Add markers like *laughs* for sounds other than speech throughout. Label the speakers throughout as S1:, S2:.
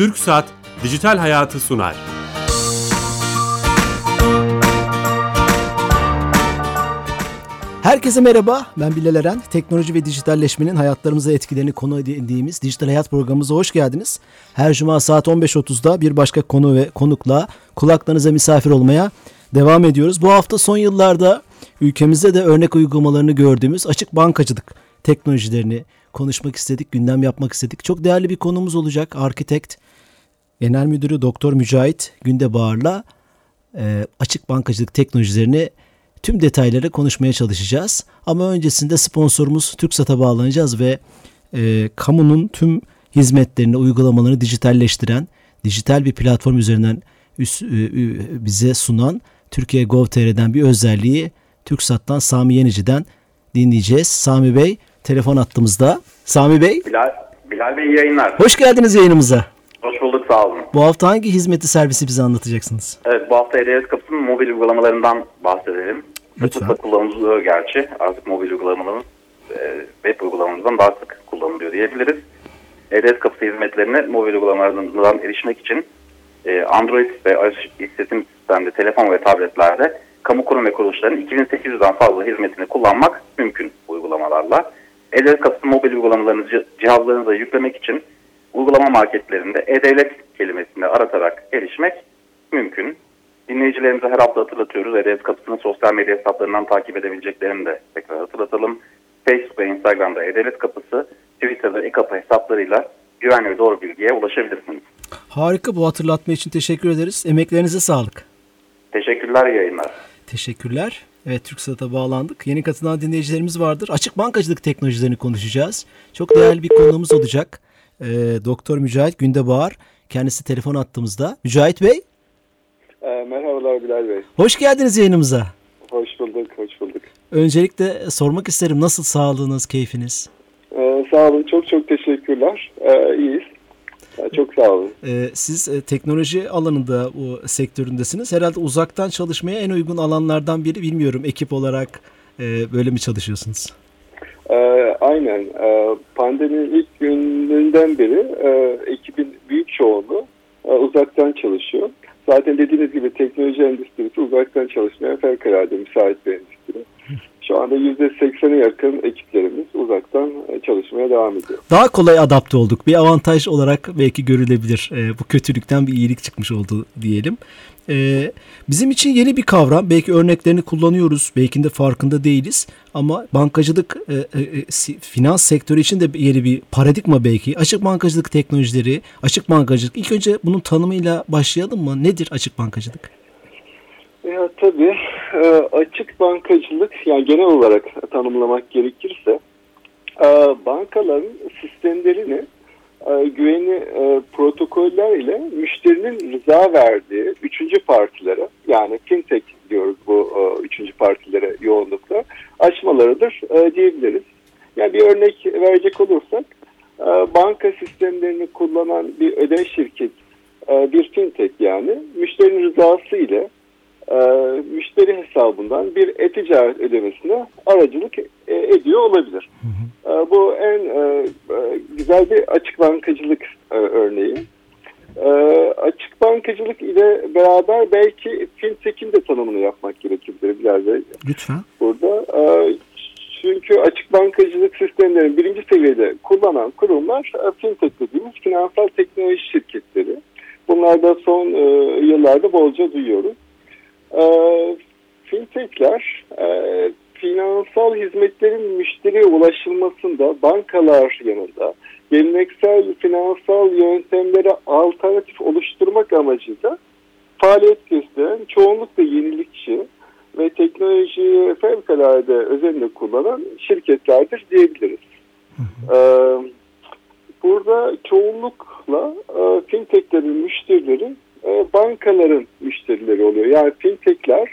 S1: TürkSat Dijital Hayatı sunar.
S2: Herkese merhaba, ben Bilal Eren. Teknoloji ve dijitalleşmenin hayatlarımıza etkilerini konu edindiğimiz Dijital Hayat programımıza hoş geldiniz. Her cuma saat 15.30'da bir başka konu ve konukla kulaklarınıza misafir olmaya devam ediyoruz. Bu hafta son yıllarda ülkemizde de örnek uygulamalarını gördüğümüz açık bankacılık teknolojilerini konuşmak istedik, gündem yapmak istedik. Çok değerli bir konumuz olacak. Arkitekt, Genel Müdürü Doktor Mücahit Gündebağar'la e, açık bankacılık teknolojilerini tüm detayları konuşmaya çalışacağız. Ama öncesinde sponsorumuz TürkSat'a bağlanacağız ve e, kamunun tüm hizmetlerini, uygulamalarını dijitalleştiren, dijital bir platform üzerinden üst, e, bize sunan Türkiye Gov.tr'den bir özelliği TürkSat'tan Sami Yenici'den dinleyeceğiz. Sami Bey telefon attığımızda. Sami Bey.
S3: Bilal, Bilal Bey yayınlar.
S2: Hoş geldiniz yayınımıza.
S3: Hoş bulduk sağ olun.
S2: Bu hafta hangi hizmeti servisi bize anlatacaksınız?
S3: Evet bu hafta EDS kapısının mobil uygulamalarından bahsedelim.
S2: Lütfen.
S3: Sıklıkla kullanılıyor gerçi. Artık mobil uygulamalarımız e, web uygulamalarımızdan daha sık kullanılıyor diyebiliriz. EDS kapısı hizmetlerine mobil uygulamalardan erişmek için e, Android ve iOS işletim sistemde telefon ve tabletlerde kamu kurum ve kuruluşların 2800'den fazla hizmetini kullanmak mümkün uygulamalarla. E-Devlet kapısı mobil uygulamalarını cihazlarınıza yüklemek için uygulama marketlerinde E-Devlet kelimesini aratarak erişmek mümkün. Dinleyicilerimize her hafta hatırlatıyoruz. E-Devlet kapısını sosyal medya hesaplarından takip edebileceklerini de tekrar hatırlatalım. Facebook ve Instagram'da E-Devlet kapısı, Twitter'da e-kapı hesaplarıyla güvenli ve doğru bilgiye ulaşabilirsiniz.
S2: Harika bu hatırlatma için teşekkür ederiz. Emeklerinize sağlık.
S3: Teşekkürler yayınlar.
S2: Teşekkürler. Evet TürkSat'a bağlandık. Yeni katılan dinleyicilerimiz vardır. Açık bankacılık teknolojilerini konuşacağız. Çok değerli bir konuğumuz olacak. Ee, Doktor Mücahit Gündebağar. Kendisi telefon attığımızda. Mücahit Bey.
S4: E, merhabalar Bilal Bey.
S2: Hoş geldiniz yayınımıza.
S4: Hoş bulduk, hoş bulduk.
S2: Öncelikle sormak isterim nasıl sağlığınız, keyfiniz?
S4: Ee, sağ olun, çok çok teşekkürler. Ee, iyiyiz. Çok sağ olun.
S2: Ee, siz e, teknoloji alanında o sektöründesiniz. Herhalde uzaktan çalışmaya en uygun alanlardan biri bilmiyorum. Ekip olarak e, böyle mi çalışıyorsunuz?
S4: Ee, aynen. Ee, pandeminin ilk gününden beri e, ekibin büyük çoğunluğu e, uzaktan çalışıyor. Zaten dediğiniz gibi teknoloji endüstrisi uzaktan çalışmaya fevkalade müsait bir endüstri. Şu anda %80'e yakın ekiplerimiz uzaktan çalışmaya devam ediyor.
S2: Daha kolay adapte olduk. Bir avantaj olarak belki görülebilir. E, bu kötülükten bir iyilik çıkmış oldu diyelim. E, bizim için yeni bir kavram. Belki örneklerini kullanıyoruz. Belki de farkında değiliz. Ama bankacılık, e, e, finans sektörü için de yeni bir paradigma belki. Açık bankacılık teknolojileri, açık bankacılık. İlk önce bunun tanımıyla başlayalım mı? Nedir açık bankacılık?
S4: Ya tabii e, açık bankacılık yani genel olarak tanımlamak gerekirse e, bankaların sistemlerini e, güveni protokoller ile müşterinin rıza verdiği üçüncü partilere yani fintech diyoruz bu üçüncü partilere yoğunlukla açmalarıdır diyebiliriz. Yani bir örnek verecek olursak banka sistemlerini kullanan bir ödev şirket bir fintech yani müşterinin rızası ile e, müşteri hesabından bir e-ticaret ödemesine aracılık e, ediyor olabilir. Hı hı. E, bu en e, güzel bir açık bankacılık e, örneği. E, açık bankacılık ile beraber belki fintech'in de tanımını yapmak gerekebilir Bilal Bey.
S2: Lütfen.
S4: Burada e, çünkü açık bankacılık sistemlerini birinci seviyede kullanan kurumlar fintech dediğimiz finansal teknoloji şirketleri. Bunlar da son e, yıllarda bolca duyuyoruz. E, fintechler e, finansal hizmetlerin müşteriye ulaşılmasında bankalar yanında geleneksel finansal yöntemlere alternatif oluşturmak amacıyla faaliyet gösteren çoğunlukla yenilikçi ve teknolojiyi fevkalade özenle kullanan şirketlerdir diyebiliriz. Ee, burada çoğunlukla e, fintechlerin müşterileri e, bankaların müşterileri oluyor. Yani fintechler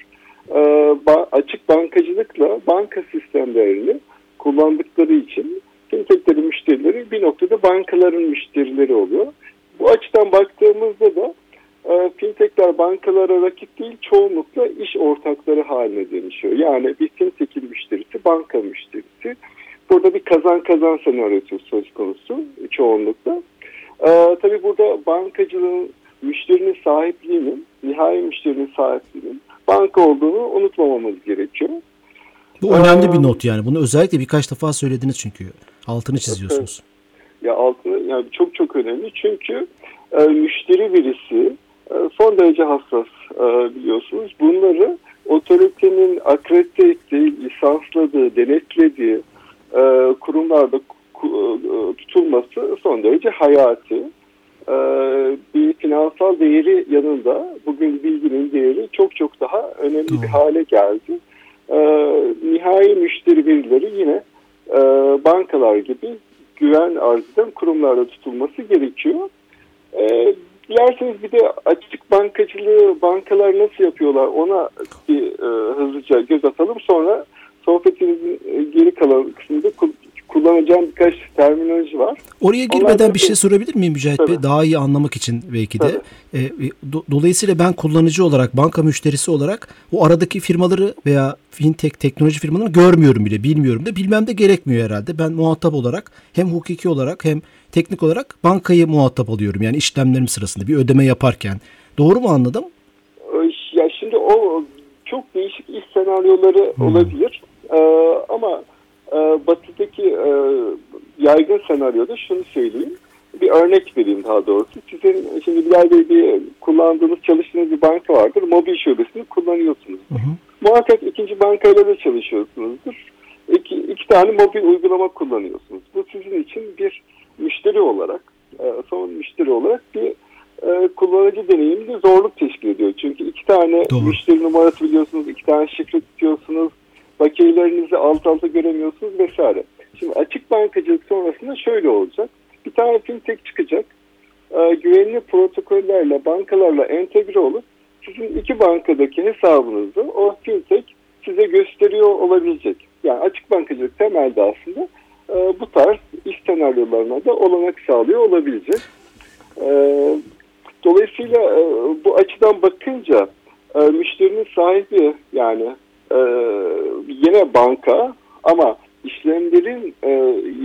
S4: e, açık bankacılıkla banka sistemlerini kullandıkları için fintechlerin müşterileri bir noktada bankaların müşterileri oluyor. Bu açıdan baktığımızda da e, fintechler bankalara rakip değil çoğunlukla iş ortakları haline dönüşüyor. Yani bir fintech'in müşterisi banka müşterisi. Burada bir kazan kazan senaryosu söz konusu çoğunlukla. E, tabii burada bankacılığın müşterinin sahipliğinin, nihai müşterinin sahipliğinin banka olduğunu unutmamamız gerekiyor.
S2: Bu önemli bir not yani. Bunu özellikle birkaç defa söylediniz çünkü. Altını çiziyorsunuz.
S4: Ya altını yani çok çok önemli çünkü e, müşteri verisi e, son derece hassas e, biliyorsunuz. Bunları otoritenin akredite ettiği, lisansladığı, denetlediği e, kurumlarda ku, e, tutulması son derece hayati. E, bir finansal değeri yanında bugün bilginin değeri çok çok daha önemli
S2: Doğru.
S4: bir hale geldi. E, nihai müşteri verileri yine e, bankalar gibi güven arz eden kurumlarda tutulması gerekiyor. E, dilerseniz bir de açık bankacılığı bankalar nasıl yapıyorlar ona bir e, hızlıca göz atalım. Sonra sohbetimizin e, geri kalan kısmında kullanacağım birkaç terminoloji var.
S2: Oraya girmeden
S4: Onlar
S2: bir şey sorabilir miyim Mücahit Bey?
S4: Tabii.
S2: Daha iyi anlamak için belki de.
S4: Tabii.
S2: E, do- dolayısıyla ben kullanıcı olarak, banka müşterisi olarak o aradaki firmaları veya fintech, teknoloji firmalarını görmüyorum bile, bilmiyorum da. Bilmem de gerekmiyor herhalde. Ben muhatap olarak hem hukuki olarak hem teknik olarak bankayı muhatap alıyorum. Yani işlemlerim sırasında bir ödeme yaparken. Doğru mu anladım?
S4: E, Ya şimdi o çok değişik iş senaryoları olabilir. E, ama e, batıdaki e, yaygın senaryoda şunu söyleyeyim. Bir örnek vereyim daha doğrusu. Sizin şimdi Bilal Bey bir kullandığınız, çalıştığınız bir banka vardır. Mobil şubesini kullanıyorsunuz.
S2: Hı hı.
S4: Muhakkak ikinci bankayla da çalışıyorsunuzdur. İki, iki tane mobil uygulama kullanıyorsunuz. Bu sizin için bir müşteri olarak, e, son müşteri olarak bir e, kullanıcı deneyiminde zorluk teşkil ediyor. Çünkü iki tane
S2: Doğru.
S4: müşteri numarası biliyorsunuz, iki tane şifre tutuyorsunuz, bakiyelerinizi alt alta göremiyorsunuz vesaire. Şimdi açık bankacılık sonrasında şöyle olacak. Bir tane fintech çıkacak. E, güvenli protokollerle, bankalarla entegre olup sizin iki bankadaki hesabınızı o fintech size gösteriyor olabilecek. Yani açık bankacılık temelde aslında e, bu tarz iş senaryolarına da olanak sağlıyor olabilecek. E, dolayısıyla e, bu açıdan bakınca e, müşterinin sahibi yani e, yine banka ama işlemlerin e,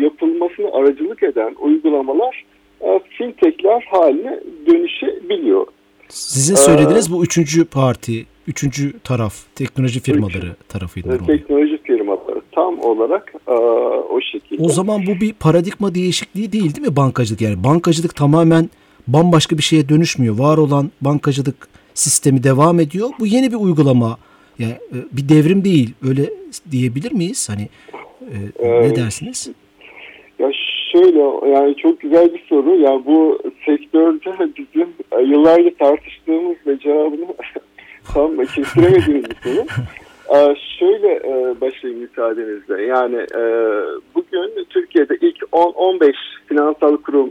S4: yapılmasını aracılık eden uygulamalar e, fintechler haline dönüşebiliyor.
S2: Sizin söylediğiniz bu üçüncü parti, üçüncü taraf, teknoloji firmaları tarafıydı.
S4: E, teknoloji firmaları tam olarak e, o şekilde.
S2: O zaman bu bir paradigma değişikliği değil değil mi bankacılık? Yani bankacılık tamamen bambaşka bir şeye dönüşmüyor. Var olan bankacılık sistemi devam ediyor. Bu yeni bir uygulama. Yani e, bir devrim değil. Öyle diyebilir miyiz? Hani e, ne
S4: Evet.
S2: dersiniz?
S4: Ya şöyle yani çok güzel bir soru. Yani bu sektörde bizim e, yıllarca tartıştığımız ve cevabını *laughs* tam kestiremediğimiz bir soru. Ee, *laughs* şöyle e, başlayayım müsaadenizle. Yani e, bugün Türkiye'de ilk 10-15 finansal kurum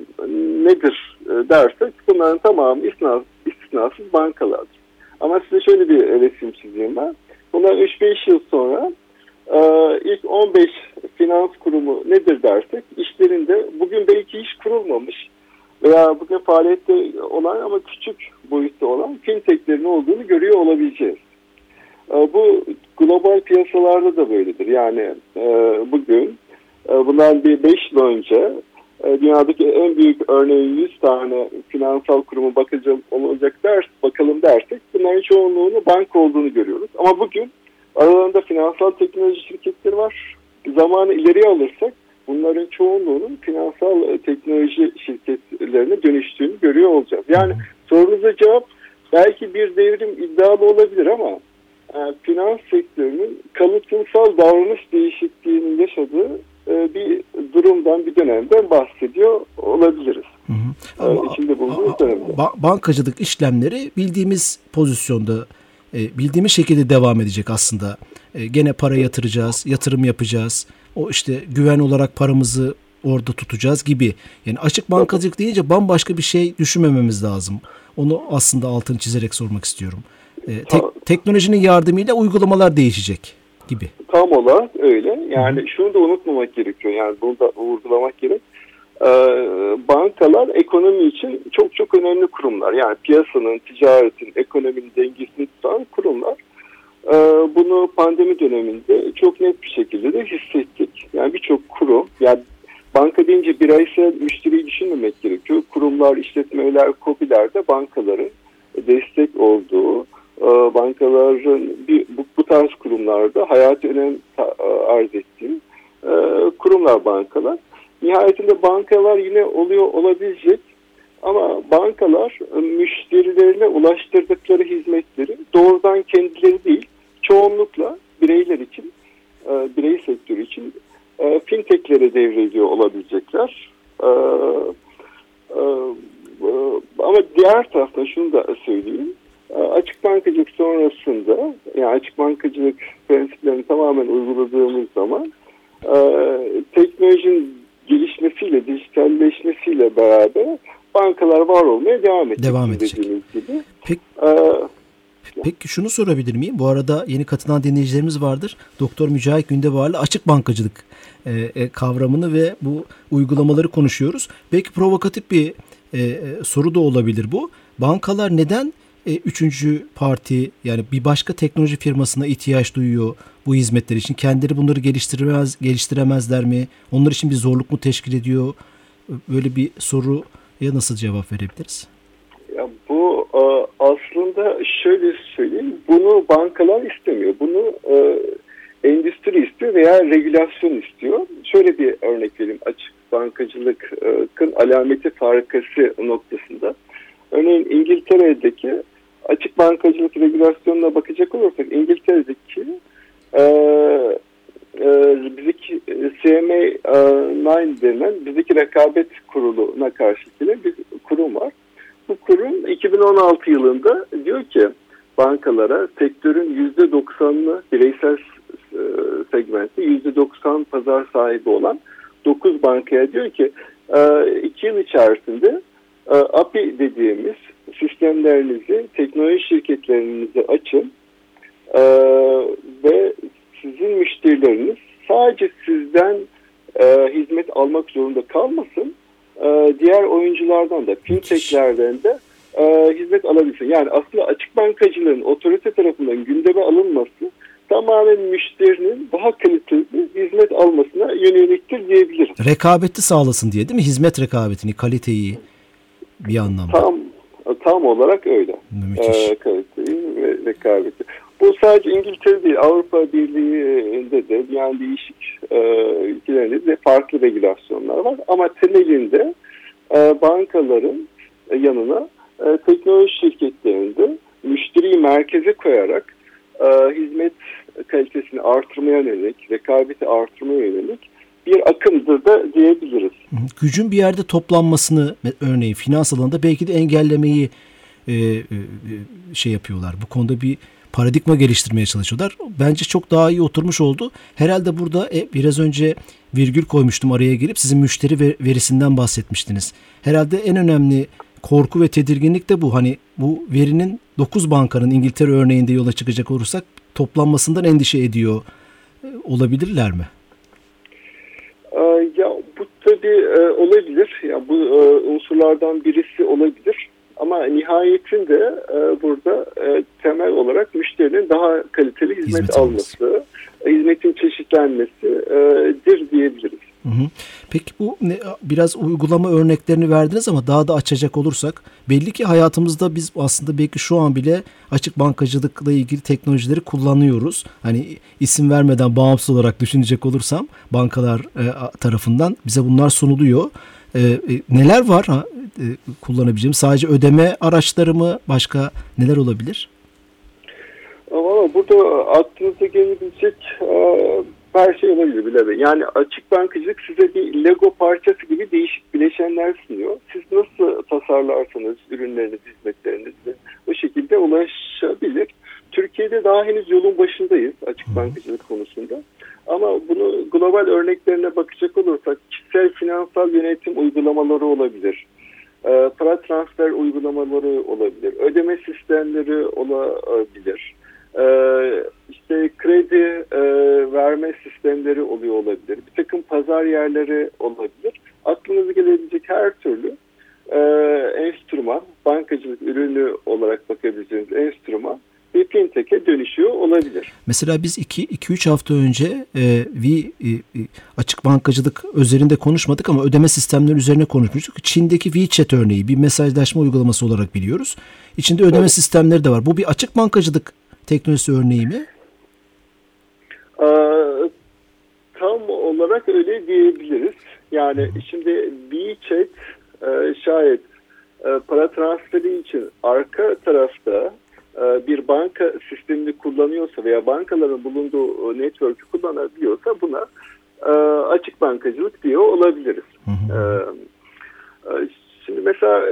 S4: nedir e, dersek bunların tamamı istisna, istisnasız bankalardır. Ama size şöyle bir resim çizeyim ben. Bundan 3-5 yıl sonra e, ilk 15 finans kurumu nedir dersek işlerinde bugün belki hiç kurulmamış veya bugün faaliyette olan ama küçük boyutta olan fintechlerin olduğunu görüyor olabileceğiz. E, bu global piyasalarda da böyledir. Yani e, bugün bundan bir 5 yıl önce dünyadaki en büyük örneğin 100 tane finansal kurumu bakacak olacak ders bakalım dersek bunların çoğunluğunu banka olduğunu görüyoruz. Ama bugün aralarında finansal teknoloji şirketleri var. Zamanı ileriye alırsak bunların çoğunluğunun finansal e, teknoloji şirketlerine dönüştüğünü görüyor olacağız. Yani sorunuza cevap belki bir devrim iddialı olabilir ama e, finans sektörünün kalıtsal davranış değişikliğinin yaşadığı e, bir durumdan, bir dönemden bahsediyor olabiliriz.
S2: Hı hı.
S4: Ee,
S2: Ama-
S4: içinde bulunduğumuz dönemde.
S2: ba- bankacılık işlemleri bildiğimiz pozisyonda, e, bildiğimiz şekilde devam edecek aslında. E, gene para yatıracağız, yatırım yapacağız. O işte güven olarak paramızı orada tutacağız gibi. Yani açık bankacılık deyince bambaşka bir şey düşünmememiz lazım. Onu aslında altını çizerek sormak istiyorum. E, tek- teknolojinin yardımıyla uygulamalar değişecek gibi.
S4: Tam olarak öyle. Yani şunu da unutmamak gerekiyor. Yani bunu da vurgulamak gerek. Ee, bankalar ekonomi için çok çok önemli kurumlar. Yani piyasanın, ticaretin, ekonominin dengesini tutan kurumlar. Ee, bunu pandemi döneminde çok net bir şekilde de hissettik. Yani birçok kurum, yani banka deyince bireysel müşteriyi düşünmemek gerekiyor. Kurumlar işletmeler, COBİ'lerde bankaların destek olduğu, bankaların bir, bu, bu tarz kurumlarda hayati önem e, arz ettiği e, kurumlar bankalar. Nihayetinde bankalar yine oluyor olabilecek ama bankalar müşterilerine ulaştırdıkları hizmetleri doğrudan kendileri değil çoğunlukla bireyler için, birey sektörü için fintechlere devrediyor olabilecekler. Ama diğer taraftan şunu da söyleyeyim. Açık bankacılık sonrasında yani açık bankacılık prensiplerini tamamen uyguladığımız zaman teknolojinin gelişmesiyle, dijitalleşmesiyle beraber bankalar var olmaya devam edecek.
S2: Devam edecek. Gibi. Peki, ee, peki şunu sorabilir miyim? Bu arada yeni katılan dinleyicilerimiz vardır. Doktor Mücahit Gündevarlı açık bankacılık e, e, kavramını ve bu uygulamaları konuşuyoruz. Belki provokatif bir e, e, soru da olabilir bu. Bankalar neden e, üçüncü parti yani bir başka teknoloji firmasına ihtiyaç duyuyor bu hizmetler için? Kendileri bunları geliştiremez, geliştiremezler mi? Onlar için bir zorluk mu teşkil ediyor? Böyle bir soruya nasıl cevap verebiliriz?
S4: Ya bu e, aslında şöyle söyleyeyim. Bunu bankalar istemiyor. Bunu e, endüstri istiyor veya regülasyon istiyor. Şöyle bir örnek vereyim açık bankacılıkın alameti farikası noktasında. Örneğin İngiltere'deki açık bankacılık regülasyonuna bakacak olursak İngiltere'deki e, e, bizdeki CMA9 denen bizdeki rekabet kuruluna karşı bir kurum var. Bu kurum 2016 yılında diyor ki bankalara sektörün %90'ını bireysel e, segmentte %90 pazar sahibi olan 9 bankaya diyor ki 2 e, yıl içerisinde e, API dediğimiz sistemlerinizi teknoloji şirketlerinize açın e, ve sizin müşterileriniz sadece sizden hizmet almak zorunda kalmasın diğer oyunculardan da fintechlerden de hizmet alabilsin. Yani aslında açık bankacılığın otorite tarafından gündeme alınması tamamen müşterinin daha kaliteli hizmet almasına yöneliktir diyebilirim.
S2: Rekabeti sağlasın diye değil mi? Hizmet rekabetini, kaliteyi bir anlamda.
S4: Tam tam olarak öyle.
S2: Müthiş.
S4: Ee, kaliteyi ve rekabeti. Bu sadece İngiltere değil, Avrupa Birliği'nde de yani değişik e, ülkelerinde de farklı regülasyonlar var. Ama temelinde e, bankaların yanına e, teknoloji şirketlerinde müşteriyi merkeze koyarak e, hizmet kalitesini artırmaya yönelik, rekabeti artırmaya yönelik bir akımdır da diyebiliriz.
S2: Gücün bir yerde toplanmasını örneğin finans alanında belki de engellemeyi e, e, şey yapıyorlar. Bu konuda bir paradigma geliştirmeye çalışıyorlar. Bence çok daha iyi oturmuş oldu. Herhalde burada e, biraz önce virgül koymuştum araya girip sizin müşteri verisinden bahsetmiştiniz. Herhalde en önemli korku ve tedirginlik de bu. Hani bu verinin 9 bankanın İngiltere örneğinde yola çıkacak olursak toplanmasından endişe ediyor e, olabilirler mi?
S4: Ee, ya bu tabii e, olabilir. Ya bu e, unsurlardan birisi olabilir. Ama nihayetinde burada temel olarak müşterinin daha kaliteli hizmet, hizmet alması, hizmetin çeşitlenmesidir diyebiliriz.
S2: Hı hı. Peki bu biraz uygulama örneklerini verdiniz ama daha da açacak olursak belli ki hayatımızda biz aslında belki şu an bile açık bankacılıkla ilgili teknolojileri kullanıyoruz. Hani isim vermeden bağımsız olarak düşünecek olursam bankalar e, tarafından bize bunlar sunuluyor. E, e, neler var kullanabileceğim? Sadece ödeme araçları mı? Başka neler olabilir?
S4: Ama burada aklınıza gelebilecek her şey olabilir bile. Yani açık bankacılık size bir Lego parçası gibi değişik bileşenler sunuyor. Siz nasıl tasarlarsanız ürünleriniz, hizmetlerinizi o şekilde ulaşabilir. Türkiye'de daha henüz yolun başındayız açık bankacılık konusunda. Ama bunu global örneklerine bakacak olursak kişisel finansal yönetim uygulamaları olabilir. E, para transfer uygulamaları olabilir. Ödeme sistemleri olabilir. E, işte kredi e, verme sistemleri oluyor olabilir. Bir takım pazar yerleri olabilir. Aklınıza gelebilecek her türlü e, enstrüman, bankacılık ürünü olarak bakabileceğiniz enstrüman bir fintech'e dönüşüyor olabilir.
S2: Mesela biz 2-3 hafta önce e, bir e, e, açık bankacılık üzerinde konuşmadık ama ödeme sistemleri üzerine konuşmuştuk. Çin'deki WeChat örneği bir mesajlaşma uygulaması olarak biliyoruz. İçinde ödeme evet. sistemleri de var. Bu bir açık bankacılık teknolojisi örneği mi?
S4: Ee, tam olarak öyle diyebiliriz. Yani şimdi WeChat e, şayet e, para transferi için arka tarafta e, bir banka sistemini kullanıyorsa veya bankaların bulunduğu network'ü kullanabiliyorsa buna e, açık bankacılık diyor olabiliriz. Hı hı. E, şimdi mesela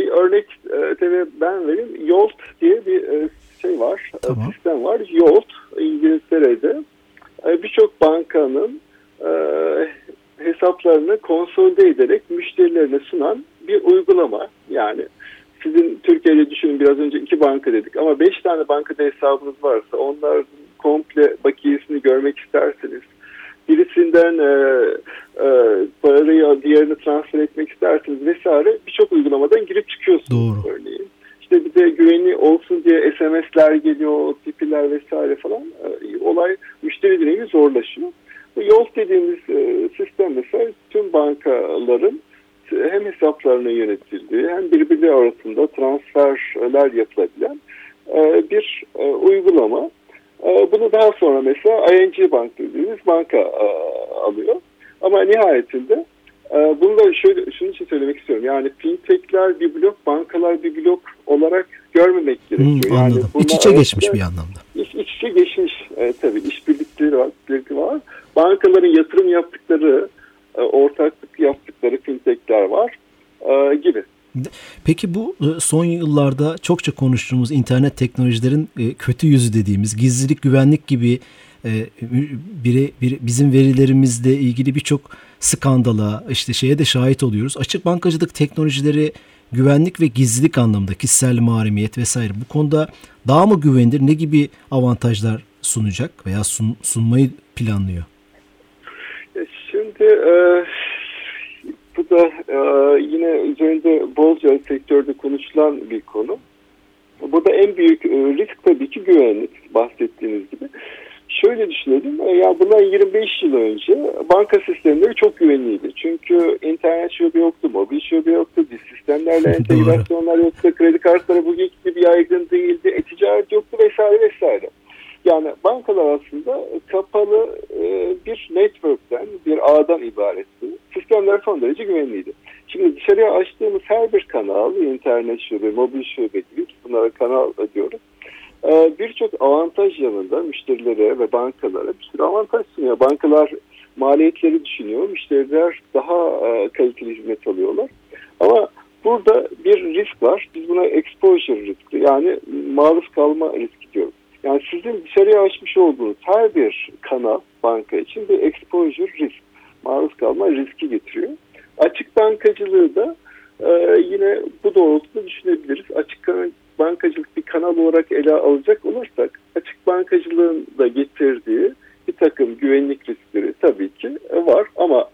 S4: bir örnek tabii ben vereyim. Yolt diye bir şey var, tamam. sistem var. Yolt İngiltere'de birçok bankanın hesaplarını konsolide ederek müşterilerine sunan bir uygulama. Yani sizin Türkiye'de düşünün biraz önce iki banka dedik ama beş tane bankada hesabınız varsa onlar komple bakiyesini görmek isterseniz birisinden e, e, parayı diğerini transfer etmek isterseniz vesaire birçok uygulamadan girip çıkıyorsunuz Doğru. örneğin. İşte bir de güvenli olsun diye SMS'ler geliyor, OTP'ler vesaire falan. E, olay müşteri deneyimi zorlaşıyor. Bu yol dediğimiz e, sistem mesela tüm bankaların hem hesaplarının yönetildiği hem birbirleri arasında transferler yapılabilen e, bir e, uygulama. E, bunu daha sonra mesela ING Bank dediğimiz banka alıyor. Ama nihayetinde bunu da şöyle, şunun için söylemek istiyorum. Yani fintechler bir blok, bankalar bir blok olarak görmemek gerekiyor.
S2: Hmm, anladım. Yani iç içe geçmiş bir anlamda.
S4: İç, iç içe geçmiş e, tabii işbirlikleri var, var. Bankaların yatırım yaptıkları e, ortaklık yaptıkları fintechler var e, gibi.
S2: Peki bu e, son yıllarda çokça konuştuğumuz internet teknolojilerin kötü yüzü dediğimiz gizlilik, güvenlik gibi biri, biri bizim verilerimizle ilgili birçok skandala işte şeye de şahit oluyoruz. Açık bankacılık teknolojileri güvenlik ve gizlilik anlamında kişisel mahremiyet vesaire bu konuda daha mı güvenilir ne gibi avantajlar sunacak veya sun, sunmayı planlıyor?
S4: Şimdi e, bu da e, yine üzerinde bolca sektörde konuşulan bir konu. Burada en büyük e, risk tabii ki güvenlik bahsettiğiniz gibi. Şöyle düşünelim, e, ya bundan 25 yıl önce banka sistemleri çok güvenliydi. Çünkü internet şube yoktu, mobil şube yoktu, biz sistemlerle *laughs* entegrasyonlar yoktu, kredi kartları bugünkü gibi yaygın değildi, e-ticaret yoktu vesaire vesaire. Yani bankalar aslında kapalı e, bir network'ten, bir ağdan ibaretti. Sistemler son derece güvenliydi. Şimdi dışarıya açtığımız her bir kanal, internet şube, mobil şube gibi bunlara kanal diyoruz. E, Birçok avantaj yanında müşterilere ve bankalara bir sürü avantaj sunuyor. Bankalar maliyetleri düşünüyor, müşteriler daha e, kaliteli hizmet alıyorlar. Ama burada bir risk var. Biz buna exposure riski yani maruz kalma riski diyoruz. Yani sizin dışarıya açmış olduğunuz her bir kanal banka için bir exposure risk, maruz kalma riski getiriyor. Açık bankacılığı da e, yine bu doğrultuda düşünebiliriz. Açık bankacılık bir kanal olarak ele alacak olursak açık bankacılığın da getirdiği bir takım güvenlik riskleri tabii ki var ama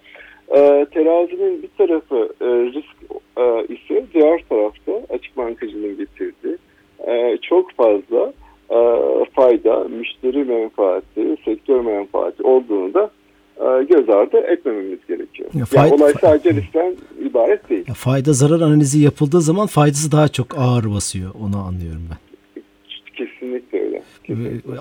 S4: e, terazinin bir tarafı e, risk e, ise diğer tarafta açık bankacılığın getirdiği e, çok fazla e, fayda, müşteri menfaati, sektör menfaati olduğunu da e, göz ardı etmememiz gerekiyor. Ya fayda, yani olay sadece riskten ibaret değil.
S2: Ya fayda zarar analizi yapıldığı zaman faydası daha çok ağır basıyor. Onu anlıyorum ben.
S4: Kesinlikle öyle. Kesinlikle.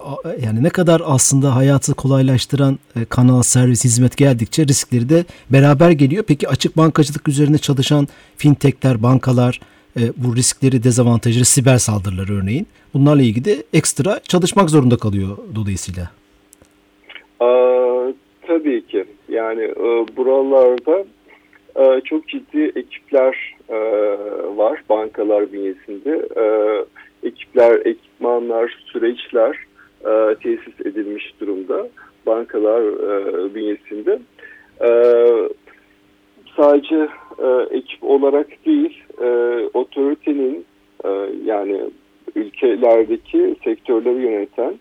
S2: Yani ne kadar aslında hayatı kolaylaştıran e, kanal, servis, hizmet geldikçe riskleri de beraber geliyor. Peki açık bankacılık üzerine çalışan fintechler, bankalar, e, bu riskleri, dezavantajları, siber saldırıları örneğin. Bunlarla ilgili de ekstra çalışmak zorunda kalıyor dolayısıyla.
S4: Aa, tabii ki. Yani e, buralarda e, çok ciddi ekipler e, var bankalar bünyesinde. E, ekipler, ekipmanlar, süreçler e, tesis edilmiş durumda bankalar e, bünyesinde. E, sadece e, ekip olarak değil, e, otoritenin e, yani ülkelerdeki sektörleri yöneten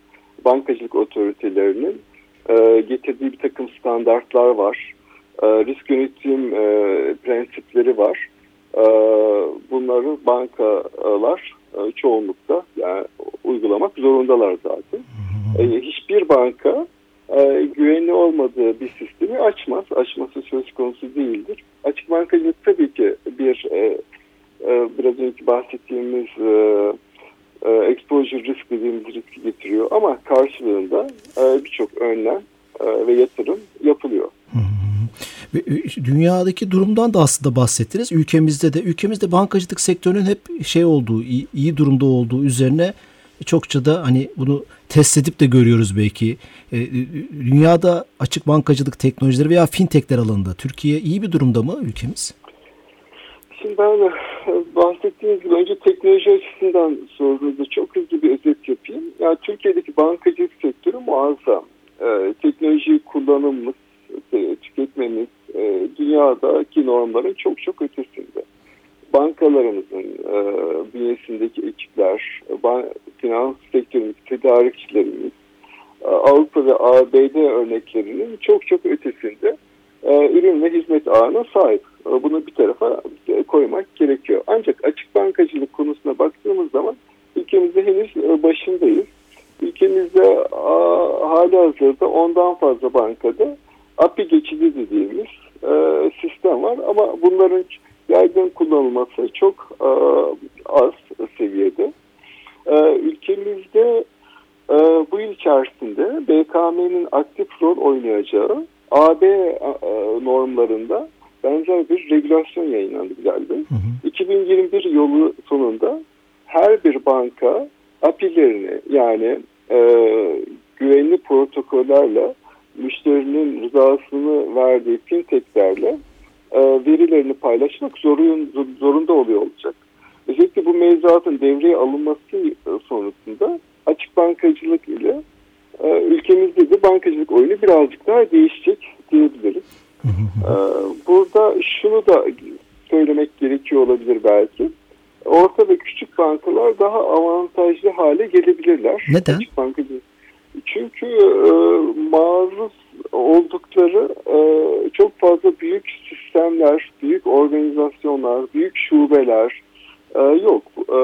S4: bankacılık otoritelerinin e, getirdiği bir takım standartlar var. E, risk yönetim e, prensipleri var. E, bunları bankalar e, çoğunlukta yani uygulamak zorundalar zaten. E, hiçbir banka e, güvenli olmadığı bir sistemi açmaz. Açması söz konusu değildir. Açık bankacılık tabii ki bir e, e, biraz önce bahsettiğimiz e, e, exposure risk dediğimiz riski getiriyor ama karşılığında e, birçok önlem e, ve yatırım yapılıyor.
S2: Dünyadaki durumdan da aslında bahsettiniz. Ülkemizde de ülkemizde bankacılık sektörünün hep şey olduğu, iyi, durumda olduğu üzerine çokça da hani bunu test edip de görüyoruz belki. E, dünyada açık bankacılık teknolojileri veya fintechler alanında Türkiye iyi bir durumda mı ülkemiz?
S4: Şimdi ben e, bahsettiğiniz gibi önce teknoloji açısından sorduğunuzda çok hızlı bir özet yapayım. Yani Türkiye'deki bankacılık sektörü muazzam. Ee, teknoloji kullanımımız, e, e, dünyadaki normların çok çok ötesinde. Bankalarımızın e, bünyesindeki ekipler, ban, finans sektörümüz, tedarikçilerimiz, e, Avrupa ve ABD örneklerinin çok çok ötesinde e, ürün ve hizmet ağına sahip. E, bunu bir tarafa koymak gerekiyor. Ancak açık bankacılık konusuna baktığımız zaman ülkemizde henüz e, başındayız. Ülkemizde hali hazırda ondan fazla bankada API geçidi dediğimiz e, sistem var ama bunların yaygın kullanılması çok e, az seviyede. E, ülkemizde e, bu yıl içerisinde BKM'nin aktif rol oynayacağı AB e, normlarında benzer bir regülasyon yayınlandı geldi. 2021 yolu sonunda her bir banka API'lerini yani e, güvenli protokollerle müşterinin rızasını verdiği fintechlerle e, verilerini paylaşmak zorun, zorunda oluyor olacak. Özellikle bu mevzuatın devreye alınması sonrasında açık bankacılık ile e, ülkemizde de bankacılık oyunu birazcık daha değişecek diyebiliriz. E, burada şunu da söylemek gerekiyor olabilir belki. Orta ve küçük bankalar daha avantajlı hale gelebilirler.
S2: Neden?
S4: Açık bankacılık çünkü e, maruz oldukları e, çok fazla büyük sistemler, büyük organizasyonlar, büyük şubeler e, yok. E,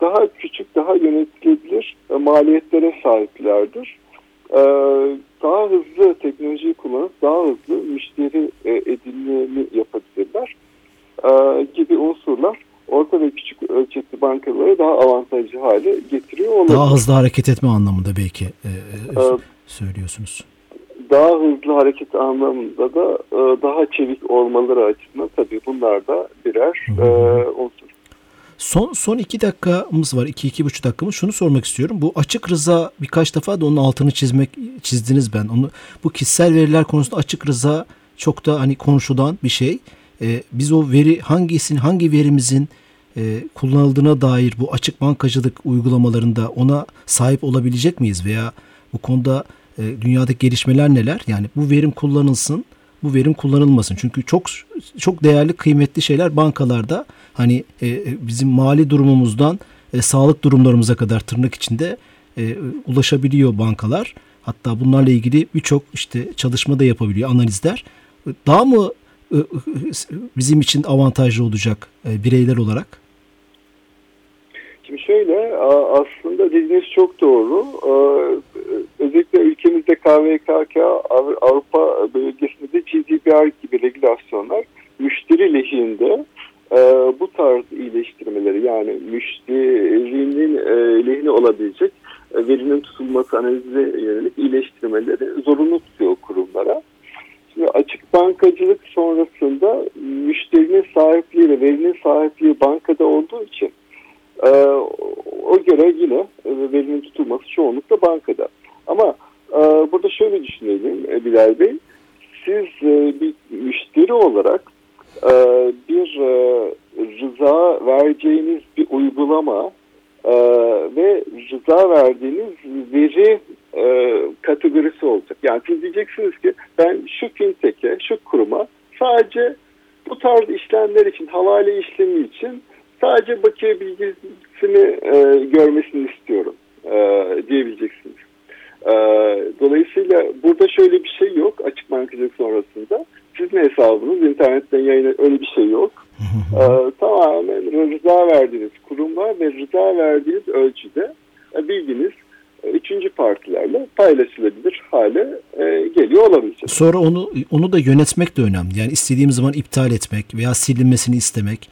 S4: daha küçük, daha yönetilebilir e, maliyetlere sahiplerdir. E, daha hızlı teknolojiyi kullanıp daha hızlı müşteri e, edinimini yapabilirler e, gibi unsurlar orta ve küçük ölçekli bankaları daha avantajlı hale getiriyor olabilir.
S2: Daha hızlı hareket etme anlamında belki e, e, söylüyorsunuz.
S4: Daha hızlı hareket anlamında da daha çevik olmaları açısından tabii bunlar da birer unsur.
S2: Son, son iki dakikamız var. iki iki buçuk dakikamız. Şunu sormak istiyorum. Bu açık rıza birkaç defa da onun altını çizmek çizdiniz ben. Onu bu kişisel veriler konusunda açık rıza çok da hani konuşulan bir şey. Ee, biz o veri hangisinin hangi verimizin e, kullanıldığına dair bu açık bankacılık uygulamalarında ona sahip olabilecek miyiz veya bu konuda e, dünyadaki gelişmeler neler? Yani bu verim kullanılsın, bu verim kullanılmasın. Çünkü çok çok değerli, kıymetli şeyler bankalarda hani e, bizim mali durumumuzdan e, sağlık durumlarımıza kadar tırnak içinde e, ulaşabiliyor bankalar. Hatta bunlarla ilgili birçok işte çalışma da yapabiliyor, analizler. Daha mı e, bizim için avantajlı olacak e, bireyler olarak?
S4: Şimdi şöyle aslında dediğiniz çok doğru. Özellikle ülkemizde KVKK Avrupa bölgesinde de GDPR gibi regülasyonlar müşteri lehinde bu tarz iyileştirmeleri yani müşterinin lehine olabilecek verinin tutulması analize yönelik iyileştirmeleri zorunlu tutuyor kurumlara. Şimdi açık bankacılık sonrasında müşterinin sahipliği ve verinin sahipliği bankada olduğu için e, o göre yine e, verinin tutulması çoğunlukla bankada. Ama e, burada şöyle düşünelim e, Bilal Bey. Siz e, bir müşteri olarak e, bir e, rıza vereceğiniz bir uygulama e, ve rıza verdiğiniz veri e, kategorisi olacak. Yani siz diyeceksiniz ki ben şu fintech'e, şu kuruma sadece bu tarz işlemler için, havale işlemi için sadece bakiye bilgisini e, görmesini istiyorum e, diyebileceksiniz. E, dolayısıyla burada şöyle bir şey yok açık bankacılık sonrasında. Sizin hesabınız internetten yayın öyle bir şey yok. *laughs* e, tamamen rıza verdiğiniz kurumlar ve rıza verdiğiniz ölçüde e, bilginiz e, üçüncü partilerle paylaşılabilir hale e, geliyor olabilecek.
S2: Sonra onu onu da yönetmek de önemli. Yani istediğimiz zaman iptal etmek veya silinmesini istemek.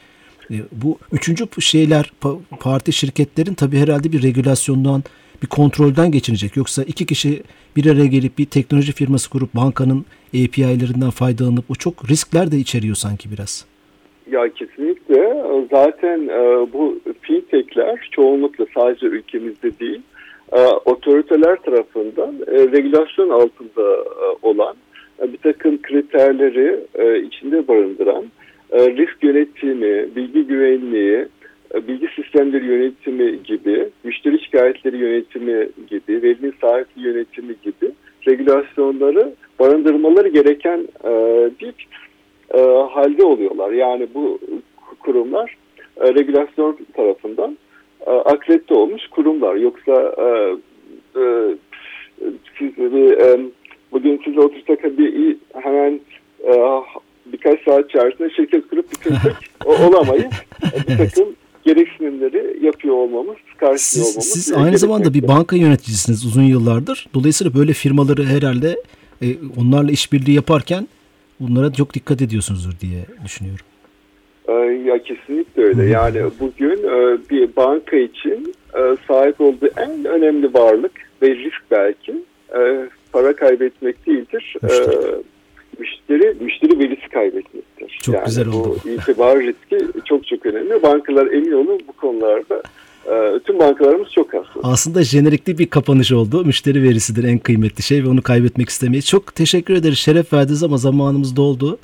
S2: E, bu üçüncü şeyler parti şirketlerin tabii herhalde bir regülasyondan bir kontrolden geçirecek. Yoksa iki kişi bir araya gelip bir teknoloji firması kurup bankanın API'lerinden faydalanıp o çok riskler de içeriyor sanki biraz.
S4: Ya kesinlikle. Zaten e, bu fintechler çoğunlukla sadece ülkemizde değil, e, otoriteler tarafından e, regülasyon altında olan bir takım kriterleri içinde barındıran risk yönetimi, bilgi güvenliği, bilgi sistemleri yönetimi gibi, müşteri şikayetleri yönetimi gibi, verinin sahipliği yönetimi gibi regülasyonları barındırmaları gereken bir e, halde oluyorlar. Yani bu kurumlar e, regülasyon tarafından e, akredite olmuş kurumlar. Yoksa e, e, siz bir, e, bugün siz otursak bir hemen e, birkaç saat içerisinde şirket kurup bitirsek *laughs* olamayız. Bir takım gereksinimleri yapıyor olmamız, karşılıyor olmamız.
S2: Siz, siz aynı zamanda bir banka yöneticisiniz uzun yıllardır. Dolayısıyla böyle firmaları herhalde e, onlarla işbirliği yaparken bunlara çok dikkat ediyorsunuzdur diye düşünüyorum.
S4: Ya kesinlikle öyle. Yani bugün e, bir banka için e, sahip olduğu en önemli varlık ve risk belki e, para kaybetmek değildir. Müşteri, müşteri, müşteri verisi kaybetmektir.
S2: Çok
S4: yani
S2: güzel oldu.
S4: Bu itibar riski çok çok önemli. Bankalar emin olun bu konularda tüm bankalarımız çok hassas.
S2: Aslında jenerikli bir kapanış oldu. Müşteri verisidir en kıymetli şey ve onu kaybetmek istemeyiz. Çok teşekkür ederiz. Şeref verdiniz ama zamanımız doldu.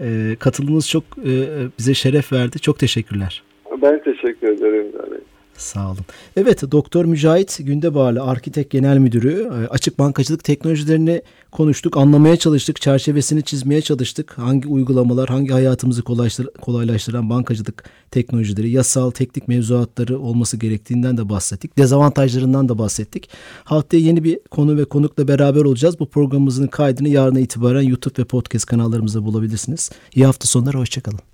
S2: E, katılımınız çok e, bize şeref verdi. Çok teşekkürler.
S4: Ben teşekkür ederim. Yani.
S2: Sağ olun. Evet Doktor Mücahit Gündebağlı Arkitek Genel Müdürü e, açık bankacılık teknolojilerini konuştuk, anlamaya çalıştık, çerçevesini çizmeye çalıştık. Hangi uygulamalar, hangi hayatımızı kolaylaştıran bankacılık teknolojileri, yasal, teknik mevzuatları olması gerektiğinden de bahsettik. Dezavantajlarından da bahsettik. Haftaya yeni bir konu ve konukla beraber olacağız. Bu programımızın kaydını yarına itibaren YouTube ve podcast kanallarımızda bulabilirsiniz. İyi hafta sonları, hoşçakalın.